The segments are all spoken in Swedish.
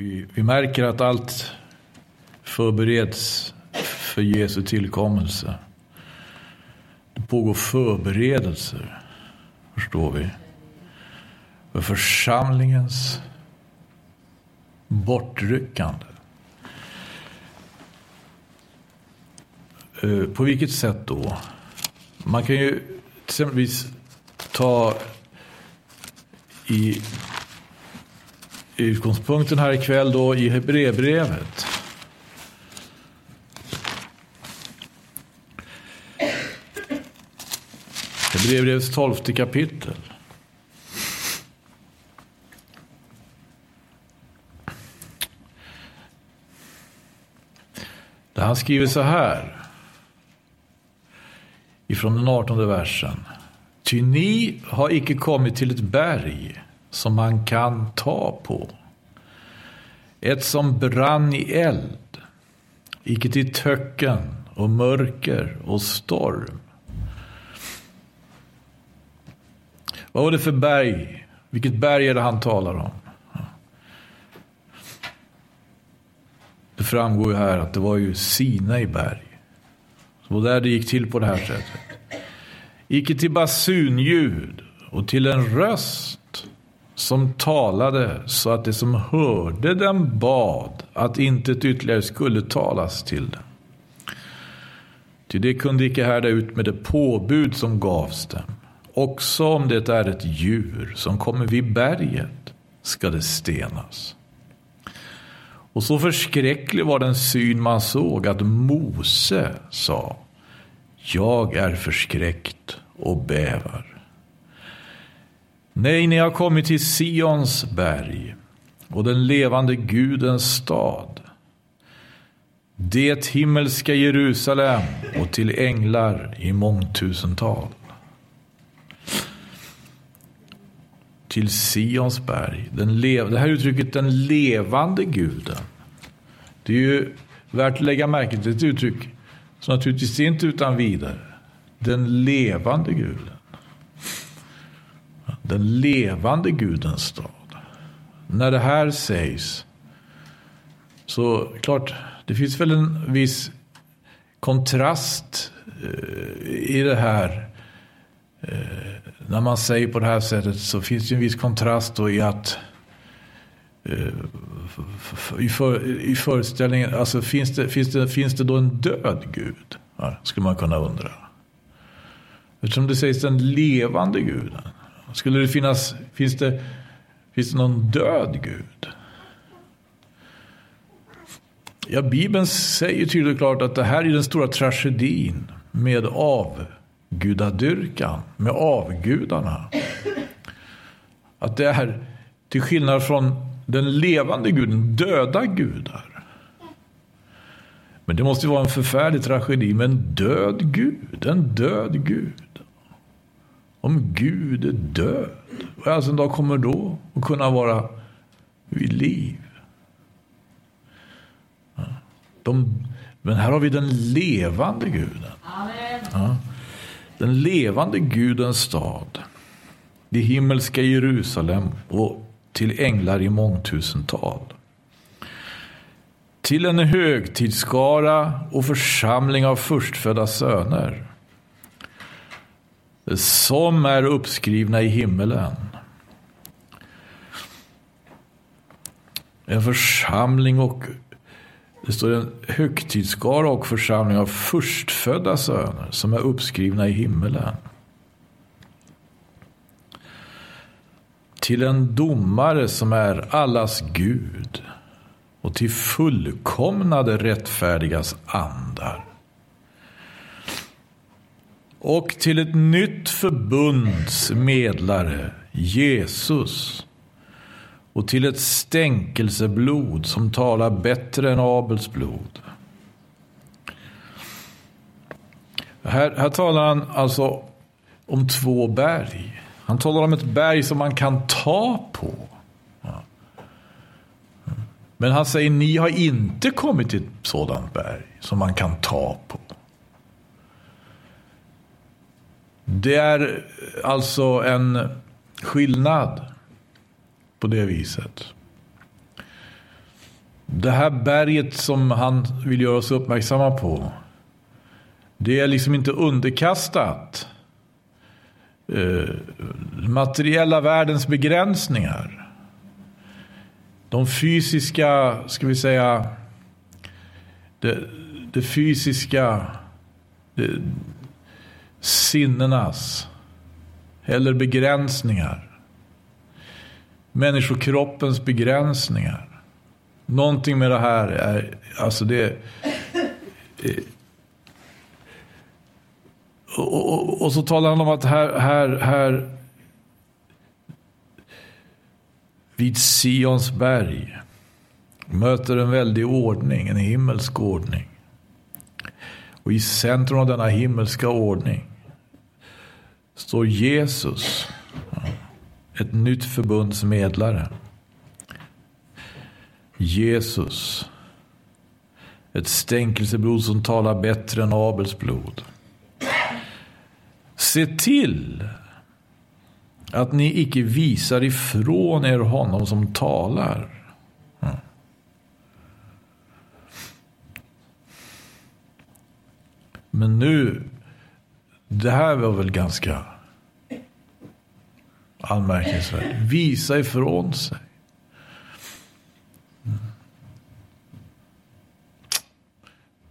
Vi, vi märker att allt förbereds för Jesu tillkommelse. Det pågår förberedelser, förstår vi. För församlingens bortryckande. Eh, på vilket sätt då? Man kan ju exempelvis ta i utgångspunkten här ikväll då i Hebreerbrevet. Hebreerbrevets tolfte kapitel. Där han skriver så här. Ifrån den artonde versen. Ty ni har icke kommit till ett berg som man kan ta på. Ett som brann i eld, icke till töcken och mörker och storm. Vad var det för berg? Vilket berg är det han talar om? Det framgår ju här att det var ju Sinai berg. Så det var där det gick till på det här sättet. Icke till basunljud och till en röst som talade så att de som hörde den bad att inte ett ytterligare skulle talas till den. Ty det kunde icke härda ut med det påbud som gavs dem. Också om det är ett djur som kommer vid berget ska det stenas. Och så förskräcklig var den syn man såg att Mose sa Jag är förskräckt och bävar. Nej, ni har kommit till Sions berg och den levande Gudens stad. Det himmelska Jerusalem och till änglar i mångtusental. Till Sions berg. Den lev- det här uttrycket den levande guden. Det är ju värt att lägga märke till ett uttryck som naturligtvis inte utan vidare. Den levande guden. Den levande gudens stad. När det här sägs så klart, det finns väl en viss kontrast eh, i det här. Eh, när man säger på det här sättet så finns det en viss kontrast då i att eh, i, för, i föreställningen, alltså finns det, finns, det, finns det då en död gud? Ja, skulle man kunna undra. Eftersom det sägs den levande guden. Skulle det finnas, finns det, finns det någon död gud? Ja, Bibeln säger tydligt och klart att det här är den stora tragedin med avgudadyrkan, med avgudarna. Att det är, till skillnad från den levande guden, döda gudar. Men det måste ju vara en förfärlig tragedi med en död gud, en död gud. Om Gud är död, vad i all sin dag kommer då att kunna vara vid liv? De, men här har vi den levande guden. Ja. Den levande gudens stad. Det himmelska Jerusalem och till änglar i mångtusental. Till en högtidsskara och församling av förstfödda söner. Som är uppskrivna i himmelen. En församling och det står en högtidsskara och församling av förstfödda söner som är uppskrivna i himmelen. Till en domare som är allas Gud och till fullkomnade rättfärdigas andar. Och till ett nytt förbunds medlare, Jesus och till ett stänkelseblod som talar bättre än Abels blod. Här, här talar han alltså om två berg. Han talar om ett berg som man kan ta på. Men han säger, ni har inte kommit till ett sådant berg som man kan ta på. Det är alltså en skillnad på det viset. det här berget som han vill göra oss uppmärksamma på. Det är liksom inte underkastat eh, materiella världens begränsningar. De fysiska, ska vi säga, det, det fysiska, det, sinnenas eller begränsningar. Människokroppens begränsningar. Någonting med det här är, alltså det... Eh, och, och, och, så talar han om att här, här, här vid Sions berg möter en väldig ordning, en himmelsk ordning. Och i centrum av denna himmelska ordning står Jesus, ett nytt förbunds medlare. Jesus, ett stänkelseblod som talar bättre än Abels blod. Se till att ni icke visar ifrån er honom som talar. Men nu, det här var väl ganska anmärkningsvärt. Visa ifrån sig.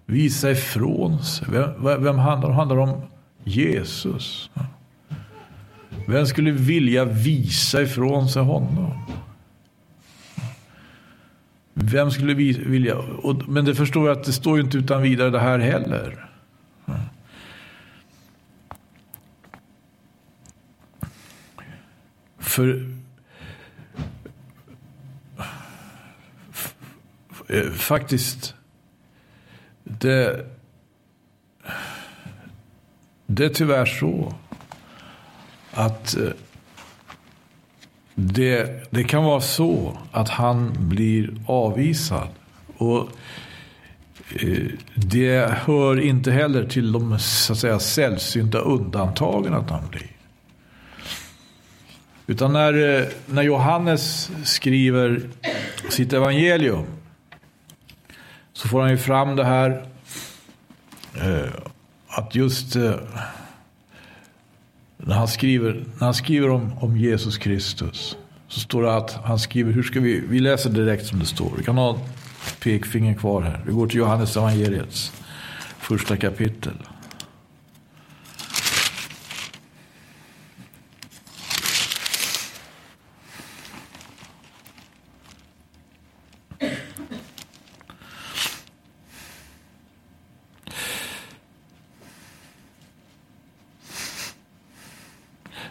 Visa ifrån sig. Vem, vem handlar, handlar om? Jesus. Vem skulle vilja visa ifrån sig honom? Vem skulle vilja... men det förstår jag att det står ju inte utan vidare det här heller. För faktiskt det, det är tyvärr så att eh, det, det kan vara så att han blir avvisad. Och eh, det hör inte heller till de så att säga, sällsynta undantagen att han blir. Utan när, eh, när Johannes skriver sitt evangelium så får han ju fram det här eh, att just eh, när han skriver, när han skriver om, om Jesus Kristus så står det att han skriver, hur ska vi, vi läser direkt som det står. Vi kan ha pekfingern kvar här. Vi går till Johannes evangeliets första kapitel.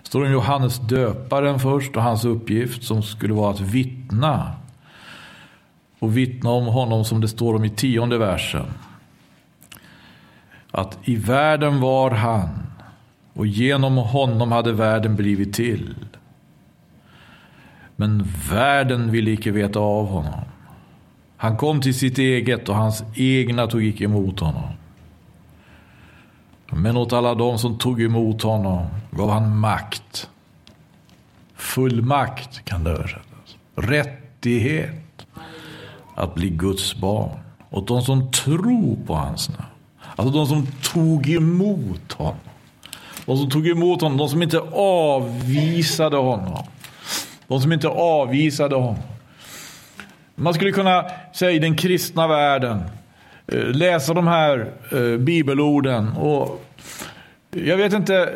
Står om Johannes döparen först och hans uppgift som skulle vara att vittna. Och vittna om honom som det står om i tionde versen. Att i världen var han och genom honom hade världen blivit till. Men världen ville icke veta av honom. Han kom till sitt eget och hans egna tog icke emot honom. Men åt alla de som tog emot honom gav han makt. Full makt kan det översättas. Rättighet att bli Guds barn. Åt de som tror på hans namn. Alltså de som tog emot honom. De som tog emot honom, de som inte avvisade honom. De som inte avvisade honom. Man skulle kunna säga i den kristna världen eh, läsa de här eh, bibelorden. Och jag vet inte.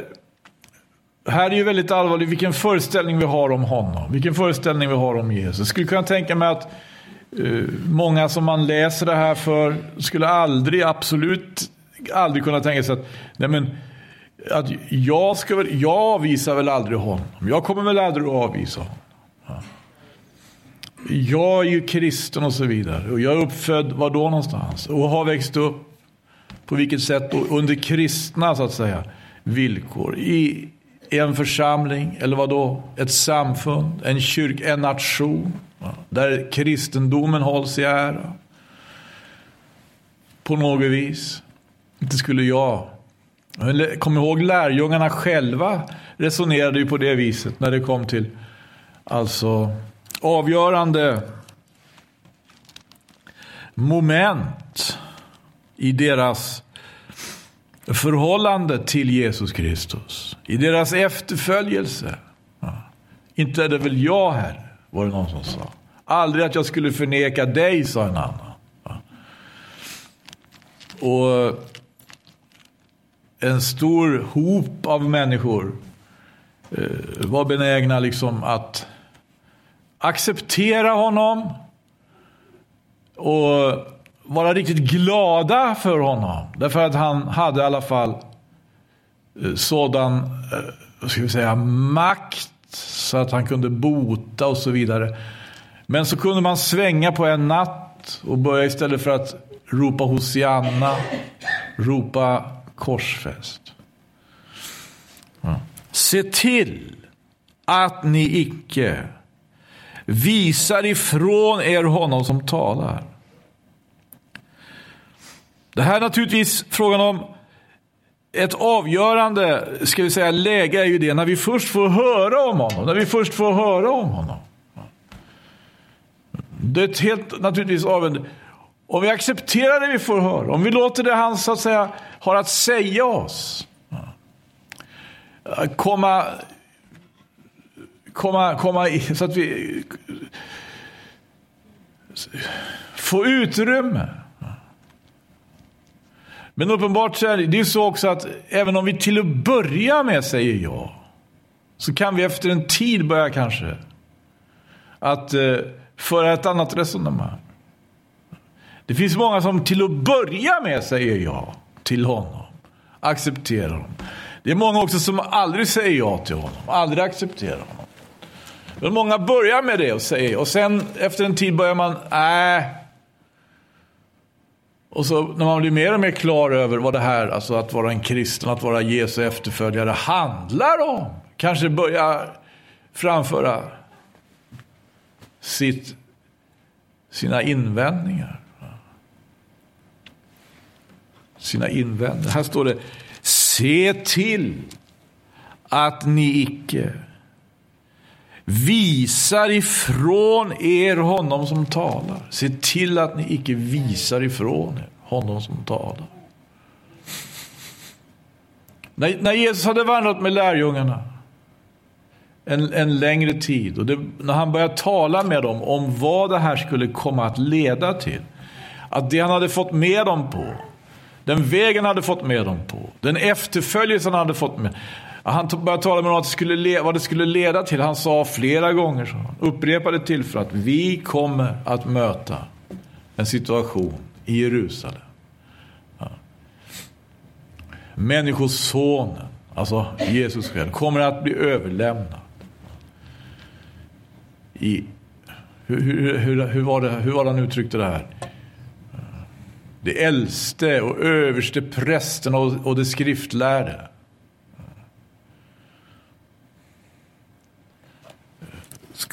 Här är ju väldigt allvarligt vilken föreställning vi har om honom. Vilken föreställning vi har om Jesus. Jag skulle kunna tänka mig att uh, många som man läser det här för skulle aldrig, absolut aldrig kunna tänka sig att, nej men, att jag, ska väl, jag avvisar väl aldrig honom. Jag kommer väl aldrig att avvisa honom. Jag är ju kristen och så vidare. Och jag är uppfödd var då någonstans? Och har växt upp på vilket sätt då? Under kristna så att säga villkor. I en församling, eller vad då? Ett samfund, en kyrka, en nation. Där kristendomen hålls i ära. På något vis. Inte skulle jag. Kom ihåg lärjungarna själva resonerade ju på det viset när det kom till alltså avgörande moment i deras förhållande till Jesus Kristus. I deras efterföljelse. Ja. Inte är det väl jag, Herre, var det någon som sa. Aldrig att jag skulle förneka dig, sa en annan. Ja. Och en stor hop av människor eh, var benägna liksom att acceptera honom och vara riktigt glada för honom. Därför att han hade i alla fall eh, sådan eh, vad ska vi säga, makt så att han kunde bota och så vidare. Men så kunde man svänga på en natt och börja istället för att ropa Hosianna, ropa korsfäst. Ja. Se till att ni icke visar ifrån er honom som talar. Det här är naturligtvis frågan om ett avgörande ska vi säga, läge är ju det när vi först får höra om honom. När vi först får höra om honom. Det är ett helt naturligtvis avgörande. Om vi accepterar det vi får höra, om vi låter det han så att säga har att säga oss. Komma, komma, komma så att vi får utrymme. Men uppenbart så är det, ju så också att även om vi till att börja med säger ja, så kan vi efter en tid börja kanske att eh, föra ett annat resonemang. Det finns många som till att börja med säger ja till honom, accepterar honom. Det är många också som aldrig säger ja till honom, aldrig accepterar honom. Men många börjar med det och säger, och sen efter en tid börjar man, nej, äh, och så när man blir mer och mer klar över vad det här, alltså att vara en kristen, att vara Jesu efterföljare handlar om. Kanske börja framföra sitt, sina invändningar. Sina invändningar. Här står det, se till att ni icke visar ifrån er honom som talar. Se till att ni icke visar ifrån er honom som talar. När, när Jesus hade vandrat med lärjungarna en, en längre tid och det, när han började tala med dem om vad det här skulle komma att leda till. Att det han hade fått med dem på, den vägen han hade fått med dem på, den efterföljelsen han hade fått med han började tala med dem att det skulle, vad det skulle leda till. Han sa flera gånger, så upprepade tillfällen, att vi kommer att möta en situation i Jerusalem. Ja. Människosonen, alltså Jesus själv, kommer att bli överlämnad. I, hur, hur, hur, hur, var det, hur var det han uttryckte det här? Det äldste och överste prästen och, och det skriftlärde.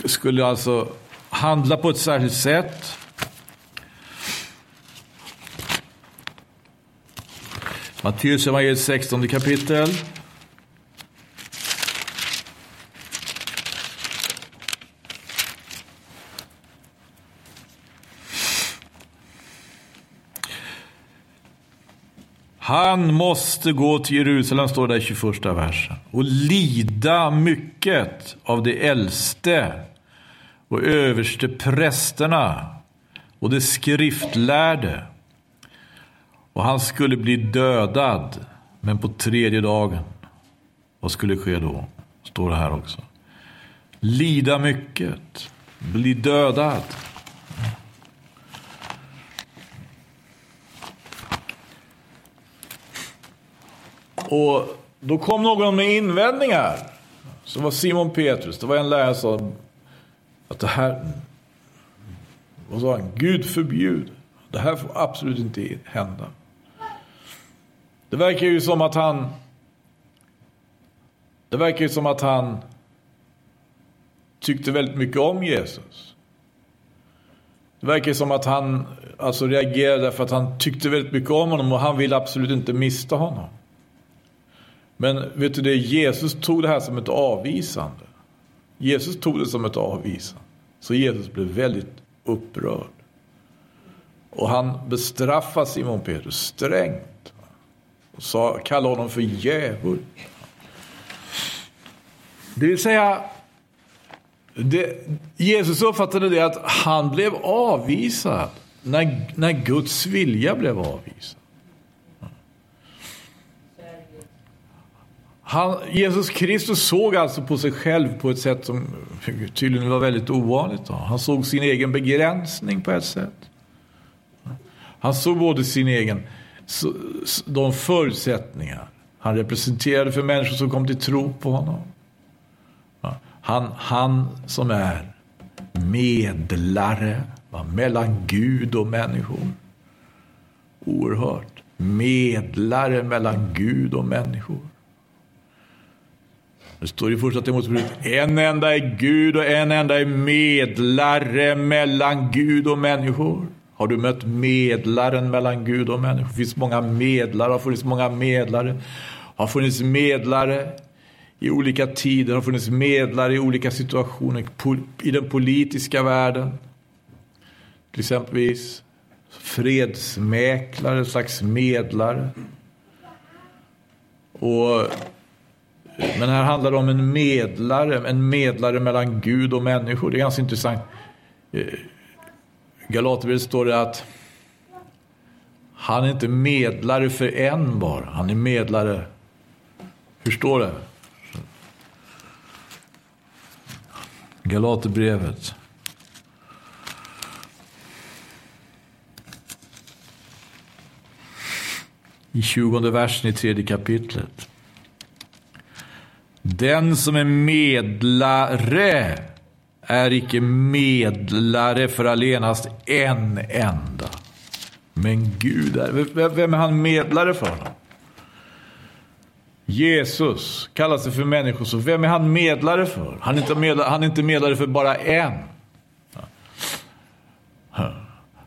Skulle alltså handla på ett särskilt sätt. Matteus evangeliet 16 kapitel. Han måste gå till Jerusalem, står det i 21 versen, och lida mycket av de äldste och överste prästerna och de skriftlärde. Och han skulle bli dödad, men på tredje dagen, vad skulle ske då? Står det här också. Lida mycket, bli dödad. Och då kom någon med invändningar. Så var Simon Petrus, det var en lärare som sa att det här, vad sa han, Gud förbjud. Det här får absolut inte hända. Det verkar ju som att han, det verkar ju som att han tyckte väldigt mycket om Jesus. Det verkar som att han alltså reagerade för att han tyckte väldigt mycket om honom och han ville absolut inte mista honom. Men vet du det, Jesus tog det här som ett avvisande. Jesus tog det som ett avvisande. Så Jesus blev väldigt upprörd. Och han bestraffade Simon Petrus strängt. Och sa, kallade honom för djävul. Det vill säga, det, Jesus uppfattade det att han blev avvisad när, när Guds vilja blev avvisad. Han, Jesus Kristus såg alltså på sig själv på ett sätt som tydligen var väldigt ovanligt. Då. Han såg sin egen begränsning på ett sätt. Han såg både sin egen, de förutsättningar han representerade för människor som kom till tro på honom. Han, han som är medlare mellan Gud och människor. Oerhört. Medlare mellan Gud och människor. Det står i första Timoteusbrevet, en enda är Gud och en enda är medlare mellan Gud och människor. Har du mött medlaren mellan Gud och människor? Det finns många medlare, har funnits många medlare. Har funnits medlare i olika tider, har funnits medlare i olika situationer i den politiska världen. Till exempelvis fredsmäklare, slags medlare. Och men här handlar det om en medlare, en medlare mellan Gud och människor. Det är ganska intressant. Eh, Galaterbrevet står det att han är inte medlare för en bara, han är medlare. Hur står det? Galaterbrevet. I 20 versen i tredje kapitlet. Den som är medlare är icke medlare för allenast en enda. Men Gud är... Vem är han medlare för? Jesus kallar sig för människor, så vem är han medlare för? Han är inte medlare, han är inte medlare för bara en.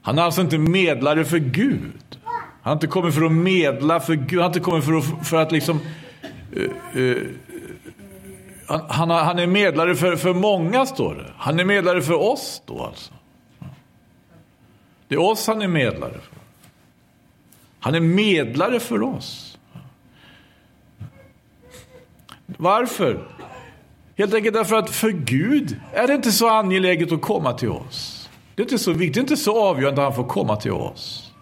Han är alltså inte medlare för Gud. Han har inte kommit för att medla för Gud. Han har inte kommit för att, för att liksom uh, uh, han, han, han, är medlare för, för många, står det. Han är medlare för oss då alltså. Det är oss han är medlare för. Han är medlare för oss. Varför? Helt enkelt därför att för Gud är det inte så angeläget att komma till oss. Det är inte så viktigt, det är inte så avgörande att han får komma till oss.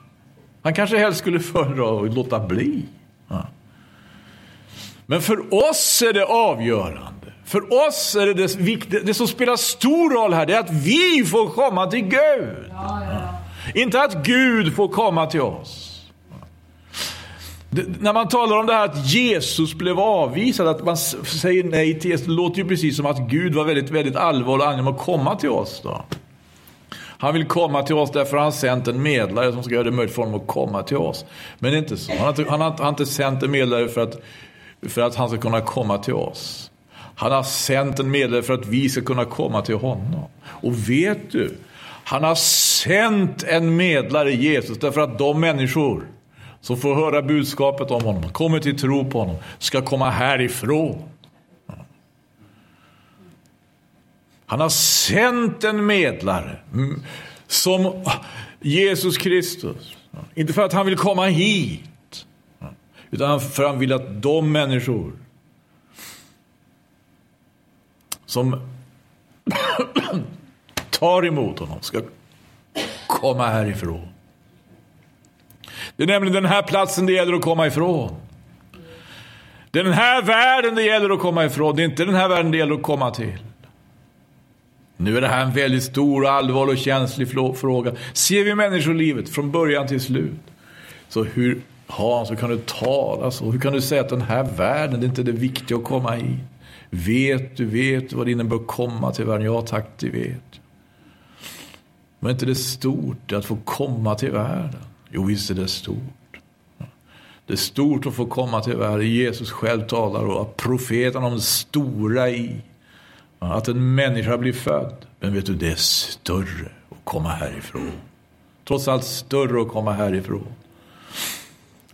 Han kanske helst skulle föredra att låta bli. Men för oss är det avgörande. För oss är det det, viktiga, det som spelar stor roll här, det är att vi får komma till Gud. Ja, ja. Inte att Gud får komma till oss. Det, när man talar om det här att Jesus blev avvisad, att man säger nej till Jesus, det låter ju precis som att Gud var väldigt, väldigt allvarlig och angelägen att komma till oss. Då. Han vill komma till oss därför han har sänt en medlare som ska göra det möjligt för honom att komma till oss. Men det är inte så. Han har inte, han har, han har inte sänt en medlare för att för att han ska kunna komma till oss. Han har sänt en medlare för att vi ska kunna komma till honom. Och vet du, han har sänt en medlare, Jesus, därför att de människor som får höra budskapet om honom, kommer till tro på honom, ska komma härifrån. Han har sänt en medlare som Jesus Kristus. Inte för att han vill komma hit, utan för att han vill att de människor som tar emot honom ska komma härifrån. Det är nämligen den här platsen det gäller att komma ifrån. Det är den här världen det gäller att komma ifrån. Det är inte den här världen det gäller att komma till. Nu är det här en väldigt stor, allvarlig och känslig fråga. Ser vi människolivet från början till slut. Så hur Hans, hur kan du tala så? Hur kan du säga att den här världen, det är inte det viktiga att komma i? Vet du, vet du vad det innebär att komma till världen? Ja tack, det vet Men är inte det stort att få komma till världen? Jo, visst är det stort. Det är stort att få komma till världen. Jesus själv talar och att profeten om det stora i. Att en människa blir född. Men vet du, det är större att komma härifrån. Trots allt större att komma härifrån.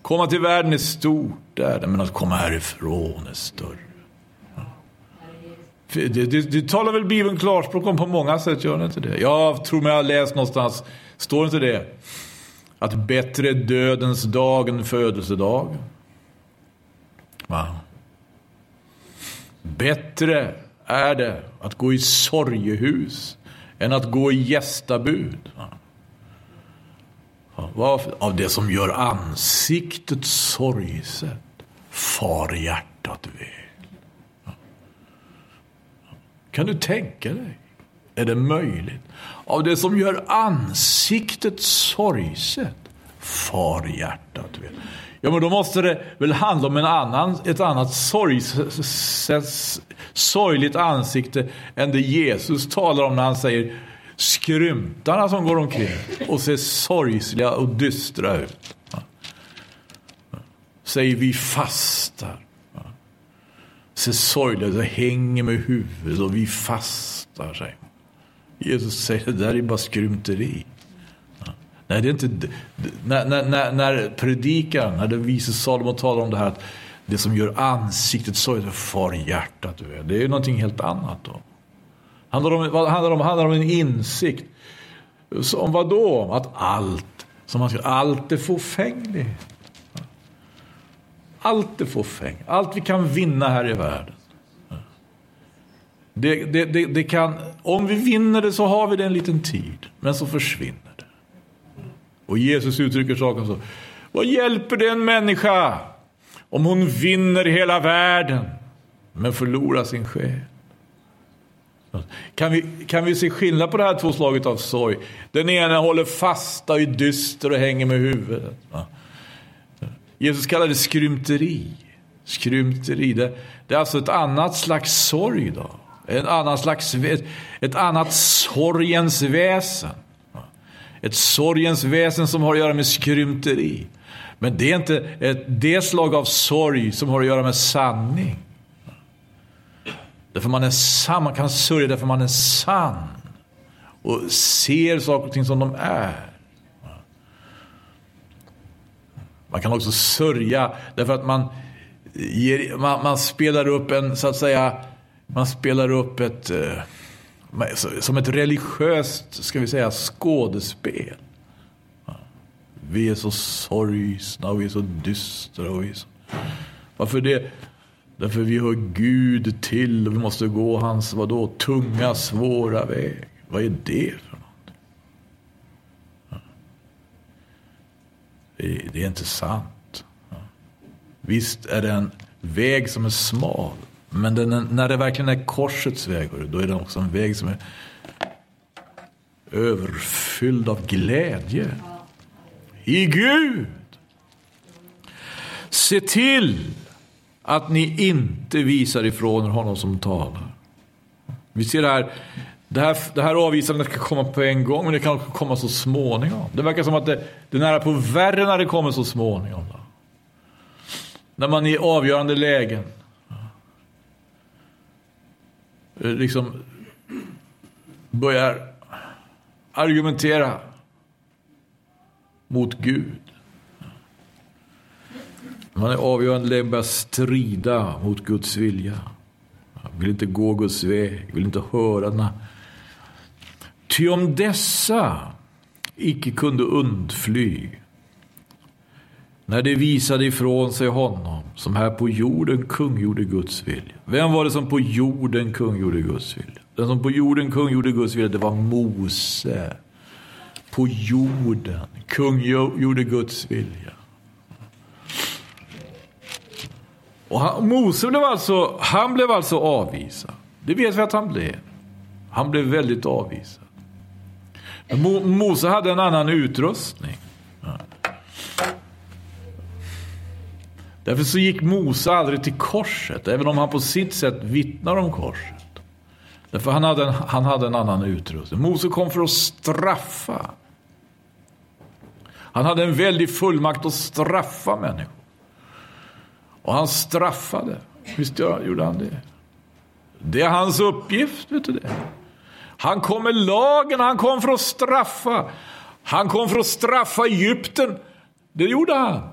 Komma till världen är stort, där, men att komma härifrån är större. Det, du, du talar väl Bibeln klarspråk om på många sätt, gör du inte det? Jag tror mig ha läst någonstans, står inte det? att bättre är dödens dag än födelsedag? Va? Bättre är det att gå i sorgehus än att gå i gästabud. Va? Av det som gör ansiktet sorgset far hjärtat väl. Kan du tänka dig? Är det möjligt? Av det som gör ansiktet sorgset far hjärtat Vet. Ja, men då måste det väl handla om en annan, ett annat sorgligt ansikte än det Jesus talar om när han säger skrymtarna som går omkring och ser sorgsliga och dystra ut. Säger vi fastar. Ser sorgliga ut, hänger med huvudet och vi fastar. Säger. Jesus säger det där är bara skrymteri. Nej, det är inte... När, när, när predikan, när den vise Salomo talar om det här att det som gör ansiktet sorgligt far hjärtat. Det är ju någonting helt annat då. Handlar om, vad handlar om? handlar om en insikt. Om vad då? Att allt, som man ska, allt är förfängligt. Allt är fåfäng. Allt vi kan vinna här i världen. Det, det, det, det, kan, om vi vinner det så har vi det en liten tid, men så försvinner det. Och Jesus uttrycker saken så. Vad hjälper det en människa om hon vinner hela världen men förlorar sin själ? Kan vi, kan vi se skillnad på det här två slaget av sorg? Den ena håller fast och är dyster och hänger med huvudet. Jesus kallar det skrymteri. Skrymteri, det, det, är alltså ett annat slags sorg. Då. En annan slags, ett, ett annat sorgens väsen. Ett sorgens väsen som har att göra med skrymteri. Men det är inte ett, det slag av sorg som har att göra med sanning. Därför man är sann, man kan sörja därför man är sann. Och ser saker och ting som de är. Man kan också sörja därför att man, ger, man, man spelar upp en, så att säga, man spelar upp ett, eh, som ett religiöst, ska vi säga, skådespel. Vi är så sorgsna och vi är så dystra. Och vi är så... Varför det? Därför vi hör Gud till och vi måste gå hans, vadå, tunga, svåra väg. Vad är det för något? Det, är inte sant. Visst är det en väg som är smal. Men den, när det verkligen är korsets väg, då är det också en väg som är överfylld av glädje. I Gud. Se till att ni inte visar ifrån er honom som talar. Vi ser det här, det här, det här avvisandet kan komma på en gång, men det kan också komma så småningom. Det verkar som att det, det är nära på värre när det kommer så småningom. Då. När man i avgörande lägen eh, liksom börjar argumentera mot Gud. Man är avgörande lägen börjar strida mot Guds vilja. Vill inte gå Guds väg, vill inte höra den. här Ty om dessa icke kunde undfly när de visade ifrån sig honom som här på jorden kungjorde Guds vilja. Vem var det som på jorden kungjorde Guds vilja? Den som på jorden kungjorde Guds vilja, det var Mose. På jorden kungjorde Guds vilja. Och han, Mose blev alltså, han blev alltså avvisad. Det vet vi att han blev. Han blev väldigt avvisad. Mo, Mose hade en annan utrustning. Därför så gick Mose aldrig till korset, även om han på sitt sätt vittnar om korset. Därför han hade en, han hade en annan utrustning. Mose kom för att straffa. Han hade en väldig fullmakt att straffa människor. Och han straffade. Visst gjorde han det? Det är hans uppgift, vet du det? Han kom med lagen, han kom för att straffa. Han kom för att straffa Egypten. Det gjorde han.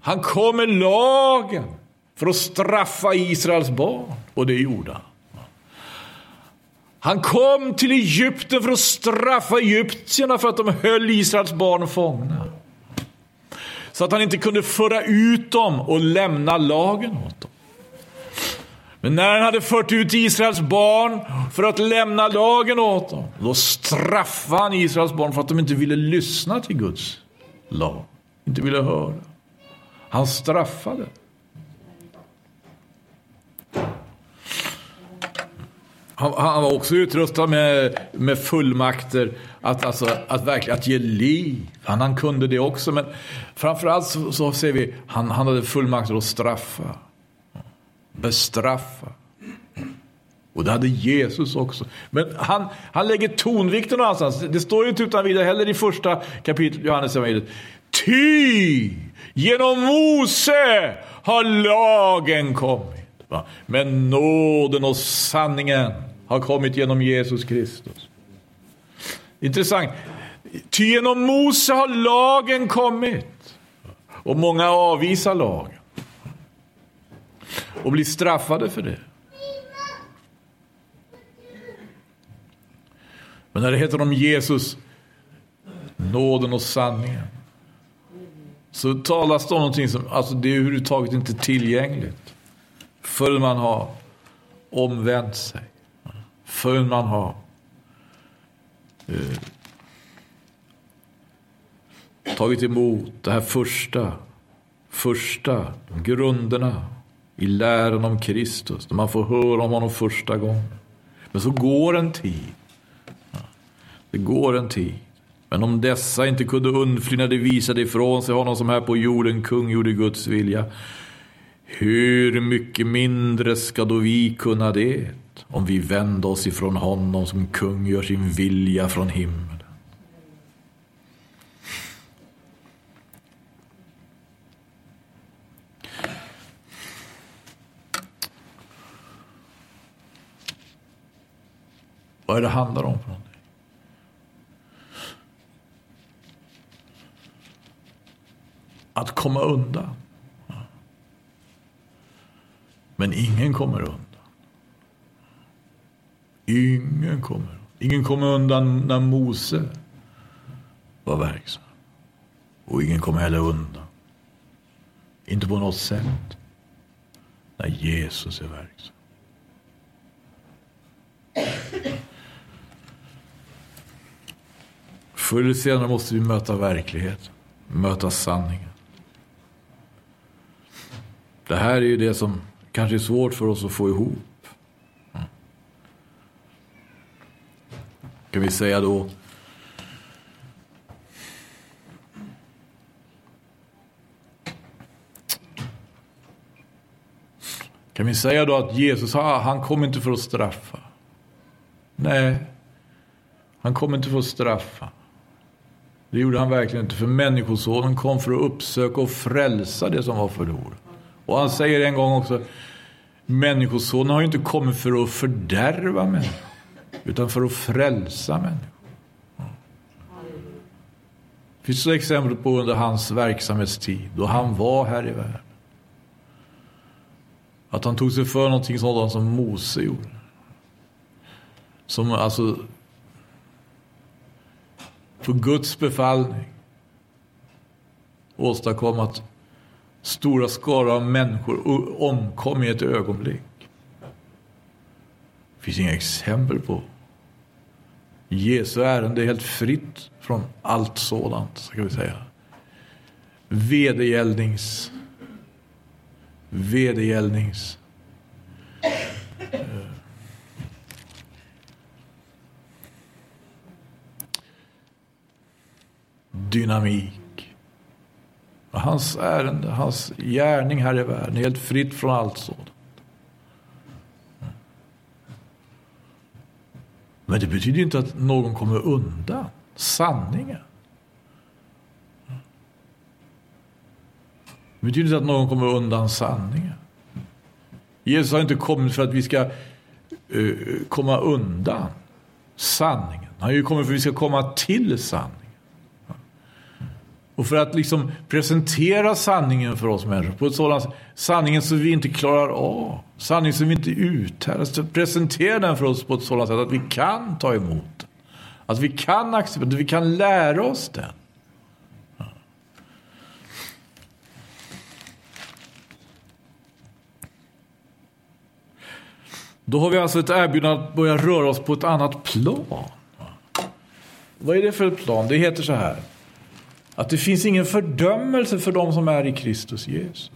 Han kom med lagen för att straffa Israels barn. Och det gjorde han. Han kom till Egypten för att straffa egyptierna för att de höll Israels barn fångna. Så att han inte kunde föra ut dem och lämna lagen åt dem. Men när han hade fört ut Israels barn för att lämna lagen åt dem, då straffade han Israels barn för att de inte ville lyssna till Guds lag. Inte ville höra. Han straffade. Han, han, var också utrustad med, med fullmakter att, alltså, att verkligen att ge liv. Han, han kunde det också, men framförallt så, så ser vi han, han hade fullmakter att straffa. Bestraffa. Och det hade Jesus också. Men han, han lägger tonvikten någonstans. Det står ju inte utan vidare heller i första kapitlet Johannes evangeliet. Ty genom Mose har lagen kommit. Men nåden och sanningen har kommit genom Jesus Kristus. Intressant. Ty genom Mose har lagen kommit. Och många avvisar lagen. Och blir straffade för det. Men när det heter om Jesus, nåden och sanningen. Så talas det om någonting som, alltså det är överhuvudtaget inte tillgängligt. Förrän man har omvänt sig. Förrän man har eh, tagit emot det här första, första grunderna i läran om Kristus. När man får höra om honom första gången. Men så går en tid. Det går en tid. Men om dessa inte kunde undfly när de visade ifrån sig honom som här på jorden kung gjorde Guds vilja. Hur mycket mindre ska då vi kunna det? Om vi vänder oss ifrån honom som kung gör sin vilja från himlen. Vad är det handlar om för någonting? Att komma undan. Men ingen kommer undan. Ingen kommer. undan. Ingen kommer undan när Mose var verksam. Och ingen kommer heller undan. Inte på något sätt. När Jesus är verksam. Förr eller senare måste vi möta verkligheten. Möta sanningen. Det här är ju det som kanske är svårt för oss att få ihop. Kan vi säga då. Kan vi säga då att Jesus han kom inte för att straffa? Nej, han kom inte för att straffa. Det gjorde han verkligen inte. För Människosonen kom för att uppsöka och frälsa det som var förlorat. Och han säger en gång också. Människosonen har ju inte kommit för att fördärva människor. Utan för att frälsa människor. Det finns så exempel på under hans verksamhetstid. Då han var här i världen. Att han tog sig för någonting sådant som Mose gjorde. Som alltså på Guds befallning åstadkom att stora skaror av människor omkom i ett ögonblick. Det finns inga exempel på. Jesu ärende är helt fritt från allt sådant, ska vi säga. Vedergällnings... Vedergällnings... dynamik. Och hans ärende, hans gärning här i världen är helt fritt från allt sådant. Men det betyder inte att någon kommer undan sanningen. Det betyder inte att någon kommer undan sanningen. Jesus har inte kommit för att vi ska uh, komma undan sanningen. Han har ju kommit för att vi ska komma till sanningen. Och för att liksom presentera sanningen för oss människor på ett sådant sätt. Sanningen som vi inte klarar av. Sanningen som vi inte uthärdar. Presentera den för oss på ett sådant sätt att vi kan ta emot den. Att vi kan acceptera att vi kan lära oss den. Då har vi alltså ett erbjudande att börja röra oss på ett annat plan. Vad är det för ett plan? Det heter så här. Att det finns ingen fördömelse för de som är i Kristus Jesus.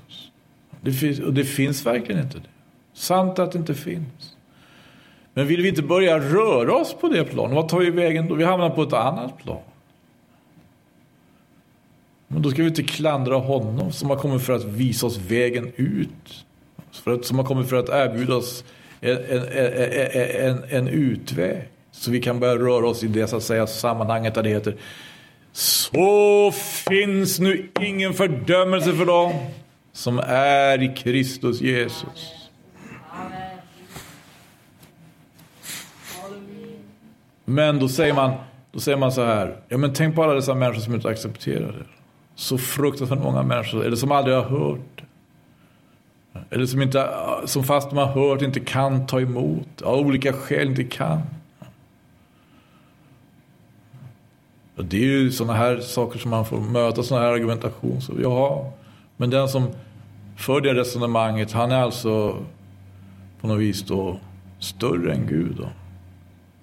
Det finns, och det finns verkligen inte det. Sant att det inte finns. Men vill vi inte börja röra oss på det planet, vad tar vi vägen då? Vi hamnar på ett annat plan. Men då ska vi inte klandra honom som har kommit för att visa oss vägen ut. För att, som har kommit för att erbjuda oss en, en, en, en, utväg. Så vi kan börja röra oss i det så att säga, sammanhanget där det heter så finns nu ingen fördömelse för dem som är i Kristus Jesus. Men då säger man, då säger man så här, ja men tänk på alla dessa människor som inte accepterar det. Så fruktansvärt många människor, eller som aldrig har hört eller som, inte, som fast de har hört inte kan ta emot. Av olika skäl inte kan. Och det är ju sådana här saker som man får möta, sådana här argumentation. Så, jaha, men den som för det resonemanget, han är alltså på något vis då större än Gud. Då.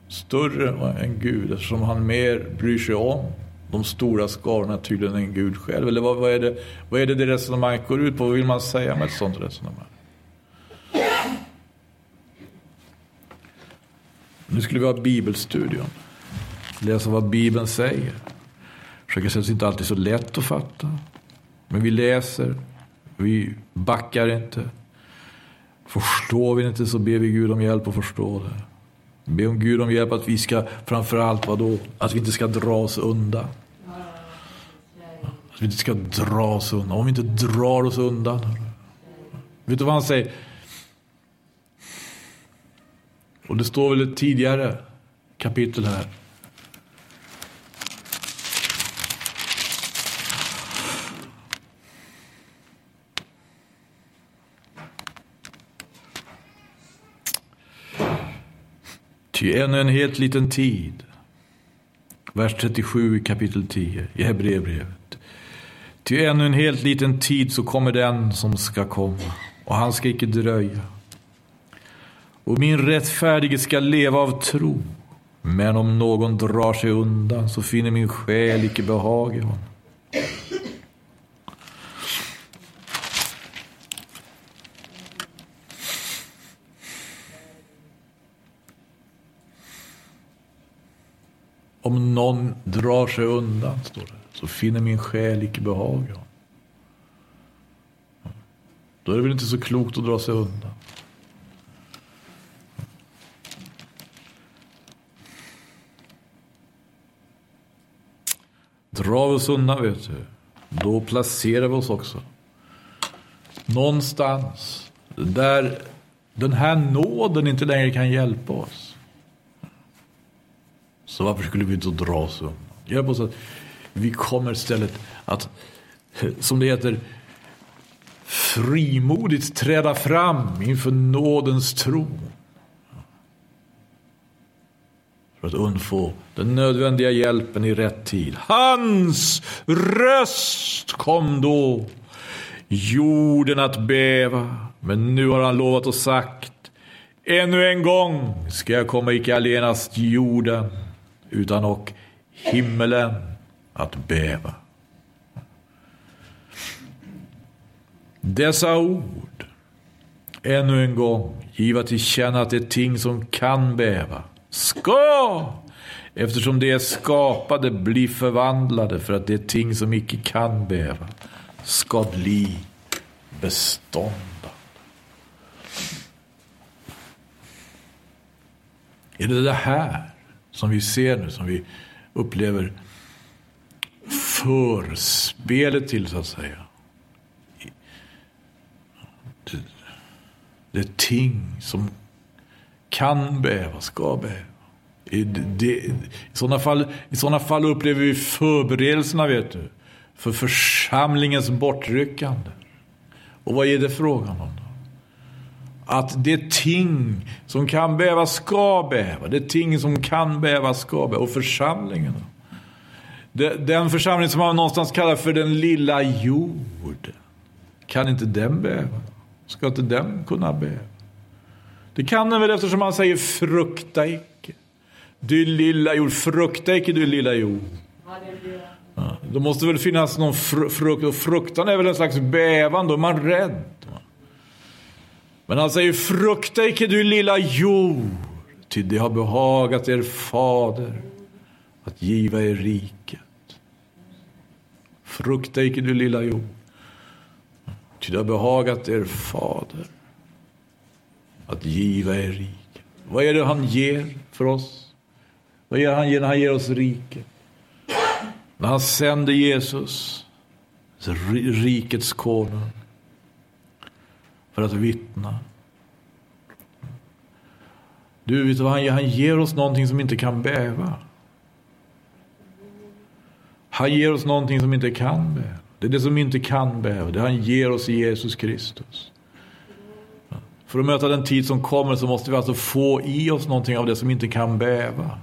Större än Gud eftersom han mer bryr sig om de stora skarorna tydligen än Gud själv? Eller vad, vad, är det, vad är det det resonemanget går ut på? Vad vill man säga med ett sådant resonemang? Nu skulle vi ha bibelstudion. Läsa vad Bibeln säger. Försöker säga att det inte alltid är så lätt att fatta. Men vi läser. Vi backar inte. Förstår vi inte så ber vi Gud om hjälp att förstå det. Be om Gud om hjälp att vi ska, framförallt vadå? Att vi inte ska dra oss undan. Att vi inte ska dra oss undan. Om vi inte drar oss undan. Vet du vad han säger? Och det står väl ett tidigare kapitel här. Ty ännu en helt liten tid. Vers 37 i kapitel 10 i Hebreerbrevet. Ty ännu en helt liten tid så kommer den som ska komma och han ska icke dröja. Och min rättfärdige ska leva av tro. Men om någon drar sig undan så finner min själ icke behag i honom. Om någon drar sig undan, står det, så finner min själ icke behag Då är det väl inte så klokt att dra sig undan. Drar vi oss undan, vet du, då placerar vi oss också. Någonstans där den här nåden inte längre kan hjälpa oss. Så varför skulle vi inte dra oss undan? Hjälp oss att vi kommer istället att, som det heter, frimodigt träda fram inför nådens tro. För att undfå den nödvändiga hjälpen i rätt tid. Hans röst kom då. Jorden att bäva. Men nu har han lovat och sagt. Ännu en gång ska jag komma icke allenast jorden utan och himmelen att bäva. Dessa ord, ännu en gång, giva till känna att det ting som kan bäva, ska, eftersom det är skapade, bli förvandlade för att det ting som icke kan bäva ska bli beståndande. Är det det här som vi ser nu, som vi upplever förspelet till så att säga. Det, det är ting som kan bäva, ska bäva. I, det, i, sådana fall, I sådana fall upplever vi förberedelserna, vet du. för församlingens bortryckande. Och vad är det frågan om? Då? Att det ting som kan bäva ska bäva. Det ting som kan bäva ska bäva. Och församlingen? Den församling som man någonstans kallar för den lilla jorden. Kan inte den bäva? Ska inte den kunna bäva? Det kan den väl eftersom han säger frukta icke. Du lilla jord, frukta icke du lilla jord. Ja, då måste väl finnas någon fr frukt och fruktan är väl en slags bävan, då är man rädd. Men han säger frukta icke du lilla jord, ty det har behagat er fader att giva er riket. Frukta icke du lilla jord, ty det har behagat er fader att giva er riket. Vad är det han ger för oss? Vad ger han när han ger oss riket? När han sänder Jesus, rikets konung, för att vittna. Du, vet vad han ger? Han ger oss någonting som inte kan bäva. Han ger oss någonting som inte kan bäva. Det är det som inte kan bäva. Det han ger oss i Jesus Kristus. För att möta den tid som kommer så måste vi alltså få i oss någonting av det som inte kan bäva.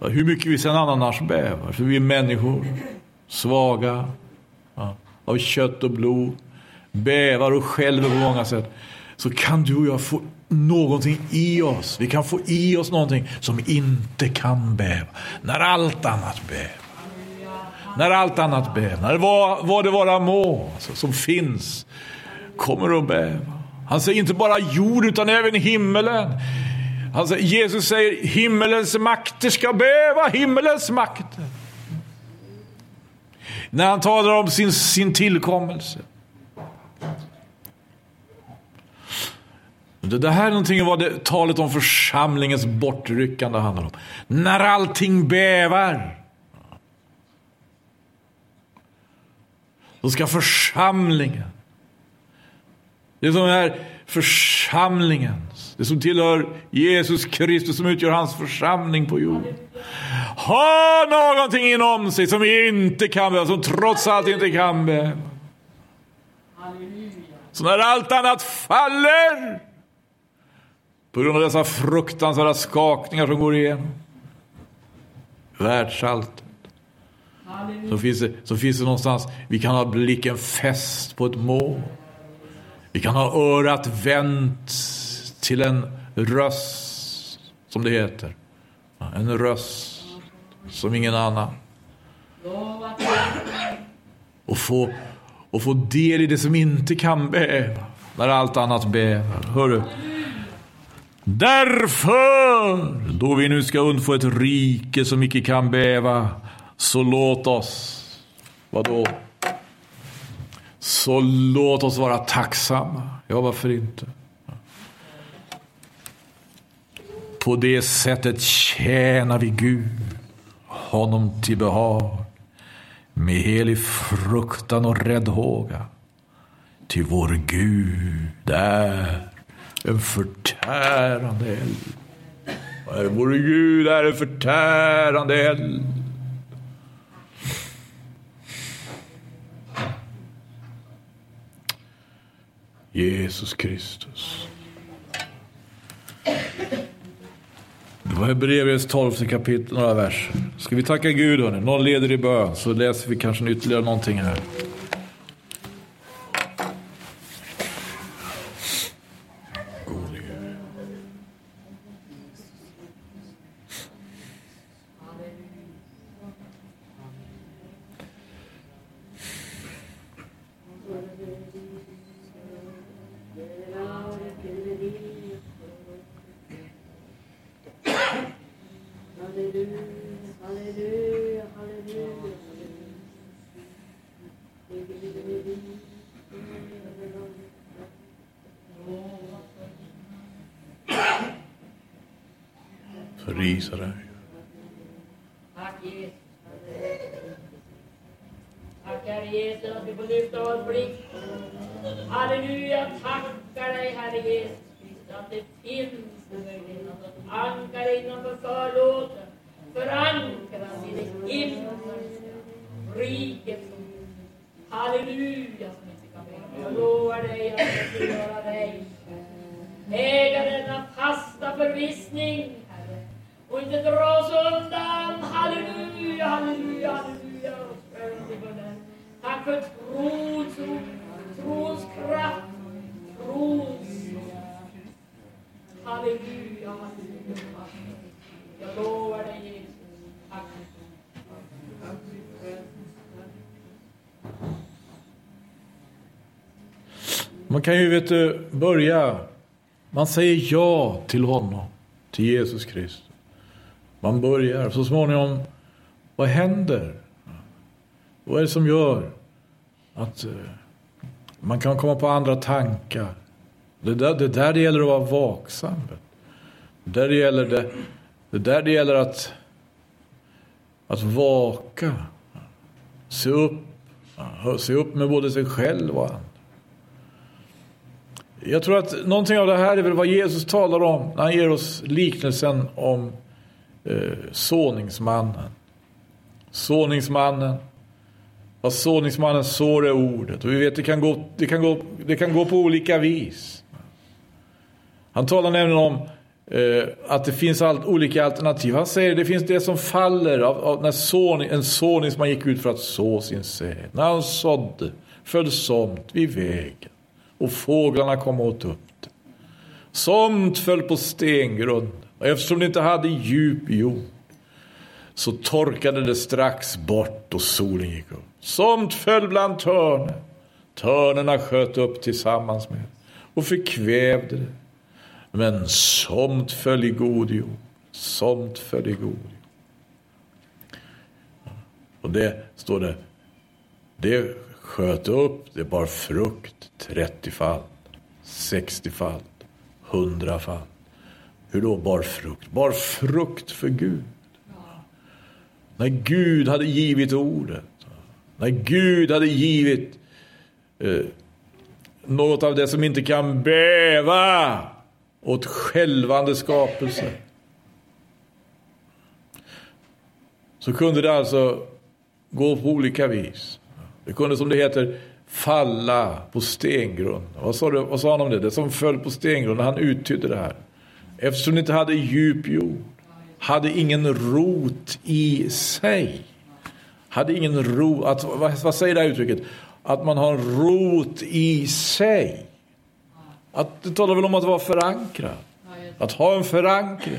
Hur mycket vi sen annars bävar, för vi är människor, svaga, av kött och blod, bävar och skälver på många sätt. Så kan du och jag få någonting i oss. Vi kan få i oss någonting som inte kan bäva. När allt annat bävar. När allt annat bävar. När vad, vad det vara må alltså, som finns kommer att bäva. Han säger inte bara jord utan även himmelen. Han säger, Jesus säger himmelens makter ska bäva, himmelens makter. När han talar om sin, sin tillkommelse. Det här är någonting vad det, talet om församlingens bortryckande handlar om. När allting bävar. Då ska församlingen. Det som är församlingens. Det som tillhör Jesus Kristus som utgör hans församling på jorden. Ha någonting inom sig som inte kan bäva, som trots allt inte kan bäva. Så när allt annat faller på grund av dessa fruktansvärda skakningar som går igenom världsalltet så finns, det, så finns det någonstans, vi kan ha blicken fäst på ett mål. Vi kan ha örat vänt till en röst, som det heter. En röst som ingen annan. Och få, och få del i det som inte kan bäva, när allt annat bävar. Hörru. Därför, då vi nu ska undfå ett rike som icke kan bäva, så låt oss, vadå? Så låt oss vara tacksamma. Ja, varför inte? På det sättet tjänar vi Gud, honom till behag, med helig fruktan och räddhåga. Till vår Gud är en förtärande eld. Vår Gud är en förtärande eld. Jesus Kristus. Det var Hebreerbrevets tolfte kapitel, några verser. Ska vi tacka Gud hörni? Någon leder i bön så läser vi kanske ytterligare någonting här. Prisa dig. Tack Tackar Tack Herre Jesus att vi får lyfta vår blick. Halleluja, tackar dig Herre Jesus att det finns en möjlighet att ankara innanför förlåten, förankras i det himmelska. riket. Halleluja som inte kan bli. Jag lovar dig att jag ska göra dig äga denna fasta förvissning, och inte dra oss undan. Halleluja, halleluja, halleluja. Tack för trons trons kraft, trons Halleluja, halleluja. Jag lovar dig Jesus. Tack. Man kan ju vet du, börja, man säger ja till honom, till Jesus Kristus. Man börjar, så småningom, vad händer? Vad är det som gör att eh, man kan komma på andra tankar? Det där det, där det gäller att vara vaksam. Det där det gäller, det, det där det gäller att, att vaka. Se upp. Se upp med både sig själv och andra. Jag tror att någonting av det här är väl vad Jesus talar om när han ger oss liknelsen om eh, såningsmannen. Såningsmannen. Vad såningsmannen sår är ordet. Och vi vet det kan gå, det kan gå, det kan gå på olika vis. Han talar nämligen om eh, att det finns allt, olika alternativ. Han säger att det finns det som faller av, av när son, en såningsman gick ut för att så sin säd. När han sådde föll somt vid vägen och fåglarna kom åt upp det. Somt föll på stengrund och eftersom det inte hade djup jord så torkade det strax bort och solen gick upp. Somt föll bland törn. Törnerna sköt upp tillsammans med och förkvävde det. Men somt föll i god jord. Somt föll i god jord. Och det står det. Det sköt upp, det bar frukt 30-fall, 60-fall, 100-fall. Hur då bar frukt? Bar frukt för Gud. När Gud hade givit ordet. När Gud hade givit eh, något av det som inte kan bäva åt skälvande skapelse. Så kunde det alltså gå på olika vis. Det kunde som det heter falla på stengrund. Vad sa, du, vad sa han om det? Det som föll på stengrund han uttydde det här. Eftersom det inte hade djup jord. Hade ingen rot i sig. Hade ingen rot. Att, vad, vad säger det här uttrycket? Att man har en rot i sig. Att, det talar väl om att vara förankrad. Att ha en förankring.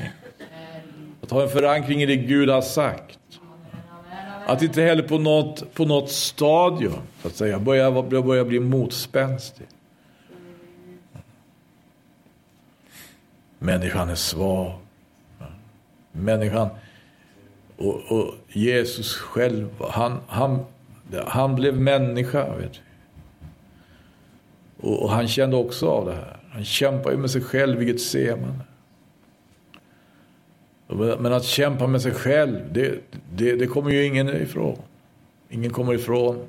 Att ha en förankring i det Gud har sagt. Att inte heller på något, på något stadium så att säga, börja, börja bli motspänstig. Människan är svag. Människan och, och Jesus själv, han, han, han blev människa. Vet du. Och, och, han kände också av det här. Han kämpar ju med sig själv vilket ser man. Men att kämpa med sig själv, det, det, det kommer ju ingen ifrån. Ingen kommer ifrån.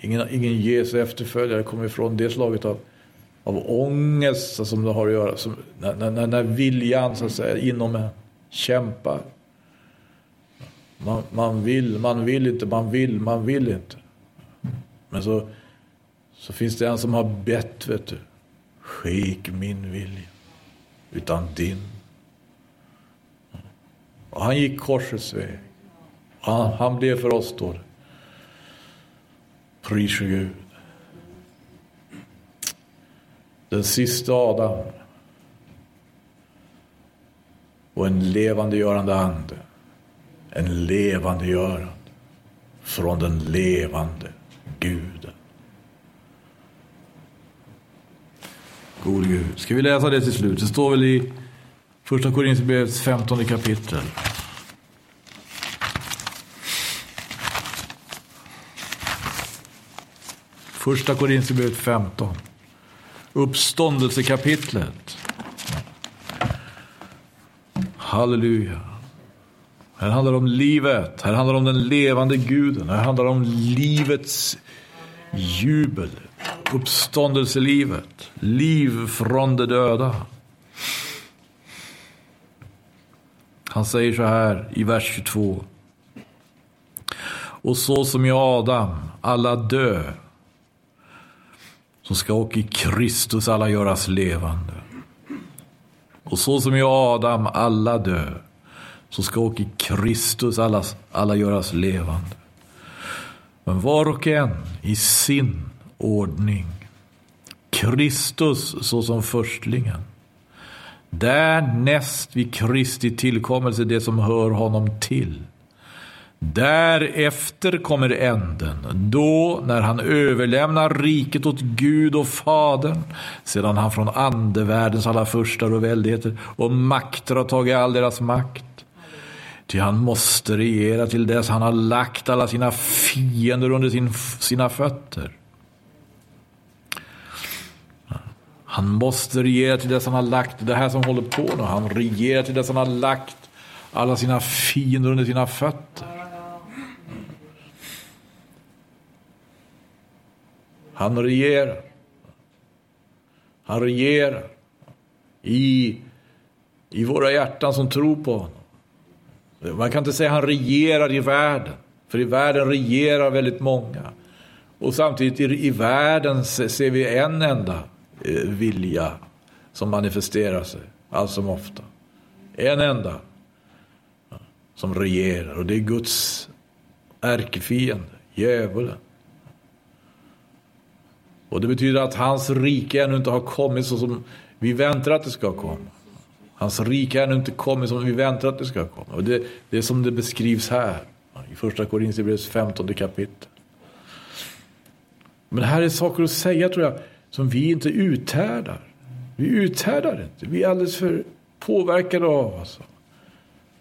Ingen, ingen Jesu efterföljare kommer ifrån det slaget av, av ångest som det har att göra. Som, när, när, när viljan så att säga, inom en kämpar. Man, man vill, man vill inte, man vill, man vill inte. Men så, så finns det en som har bett, vet du. Ske min vilja utan din. Och han gick korsets väg. Han, han blev för oss då. Pris Gud. Den sista Adam. Och en levandegörande ande. En levandegörande. Från den levande Guden. God Gud. Ska vi läsa det till slut? Det står väl i Första Korinthierbrevets 15 kapitel. Första Korinthierbrevet 15. Uppståndelsekapitlet. Halleluja. Här handlar det om livet. Här handlar det om den levande guden. Här handlar det om livets jubel uppståndelselivet, liv från de döda. Han säger så här i vers 22. Och så som i Adam alla dö, så ska och i Kristus alla göras levande. Och så som i Adam alla dö, så ska och i Kristus alla, alla göras levande. Men var och en i sin ordning. Kristus såsom förstlingen. Därnäst vid Kristi tillkommelse det som hör honom till. Därefter kommer änden, då när han överlämnar riket åt Gud och Fadern, sedan han från andevärldens alla furstar och väldigheter och makter har tagit all deras makt. Ty han måste regera till dess han har lagt alla sina fiender under sin, sina fötter. Han måste regera till dess han har lagt, det här som håller på nu, han regerar till dess han har lagt alla sina fiender under sina fötter. Han regerar. Han regerar i, i våra hjärtan som tror på honom. Man kan inte säga att han regerar i världen, för i världen regerar väldigt många. Och samtidigt i, i världen ser vi en enda eh, vilja som manifesterar sig allt som ofta. En enda som regerar och det är Guds ärkefiende, djävulen. Och det betyder att hans rike ännu inte har kommit så som vi väntar att det ska komma. Hans rike har ännu inte kommit som vi väntar att det ska komma. Och det, det är som det beskrivs här i första Korinthierbrevets 15 kapitel. Men här är saker att säga tror jag som vi inte uthärdar. Vi uthärdar inte. Vi är alldeles för påverkade av alltså.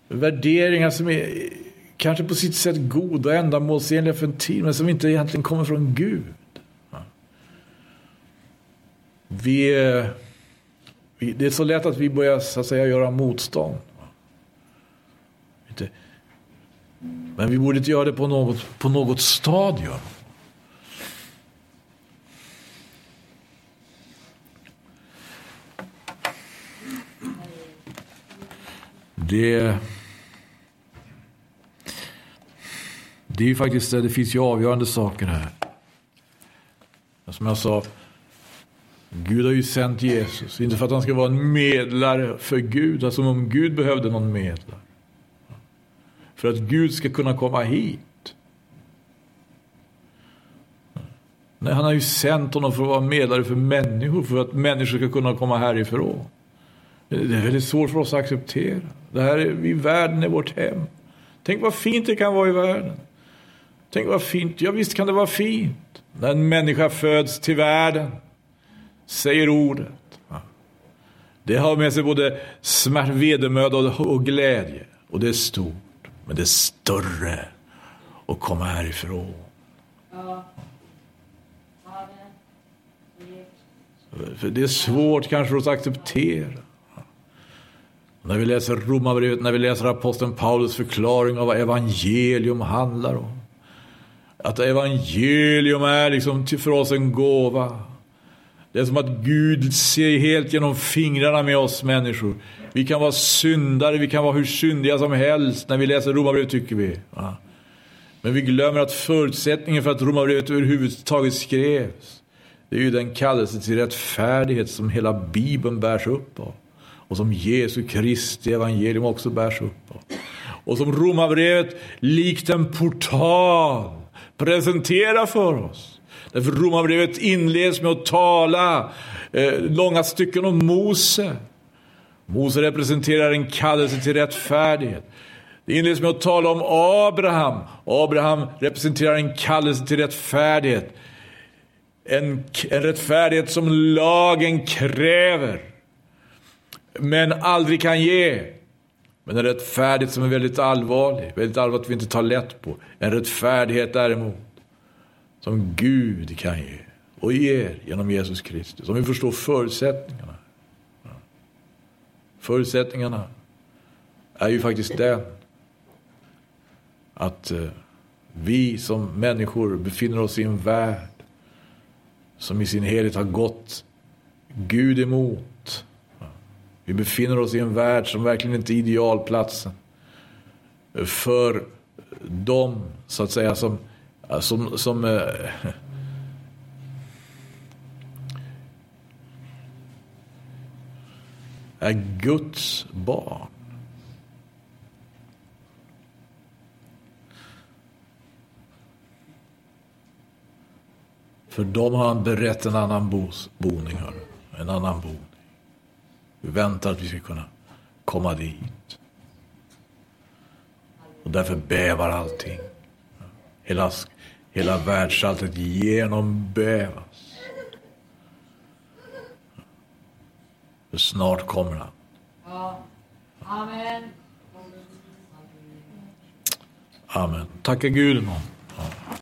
värderingar som är kanske på sitt sätt goda och ändamålsenliga för en tid men som inte egentligen kommer från Gud. Vi, vi, det är så lätt att vi börjar så att säga göra motstånd. Men vi borde inte göra det på något, på något stadium. Det, det är ju faktiskt det finns ju avgörande saker här. Som jag sa, Gud har ju sänt Jesus, inte för att han ska vara en medlare för Gud, alltså som om Gud behövde någon medlare. För att Gud ska kunna komma hit. Nej, han har ju sänt honom för att vara medlare för människor, för att människor ska kunna komma härifrån. Det är väldigt svårt för oss att acceptera. Det här är, i världen är vårt hem. Tänk vad fint det kan vara i världen. Tänk vad fint, ja visst kan det vara fint. När en människa föds till världen säger ordet. Det har med sig både smärt, vedermöda och glädje. Och det är stort. Men det är större att komma härifrån. För det är svårt kanske att acceptera. När vi läser Romarbrevet, när vi läser aposteln Paulus förklaring av vad evangelium handlar om. Att evangelium är liksom för oss en gåva. Det är som att Gud ser helt genom fingrarna med oss människor. Vi kan vara syndare, vi kan vara hur syndiga som helst när vi läser Romarbrevet tycker vi. Men vi glömmer att förutsättningen för att Romarbrevet överhuvudtaget skrevs, det är ju den kallelse till rättfärdighet som hela Bibeln bärs upp av. Och som Jesu Kristi evangelium också bärs upp av. Och som Romarbrevet likt en portal presenterar för oss. Därför Romarbrevet inleds med att tala eh, långa stycken om Mose. Mose representerar en kallelse till rättfärdighet. Det inleds med att tala om Abraham. Abraham representerar en kallelse till rättfärdighet. En, en rättfärdighet som lagen kräver. Men aldrig kan ge. Men en rättfärdighet som är väldigt allvarlig. Väldigt allvarligt vi inte tar lätt på. En rättfärdighet däremot som Gud kan ge och ger genom Jesus Kristus. Om vi förstår förutsättningarna. Förutsättningarna är ju faktiskt den att eh, vi som människor befinner oss i en värld som i sin helhet har gått Gud emot. Vi befinner oss i en värld som verkligen inte är idealplatsen för de, så att säga, som, som, som eh, är Guds barn. För dem har han berett en annan bos, boning, hör. en annan boning. Vi väntar att vi ska kunna komma dit. Och därför bävar allting. Hela, hela världsalltet genombävas. För snart kommer han. Ja. Amen. Amen. Tacka Gud. någon.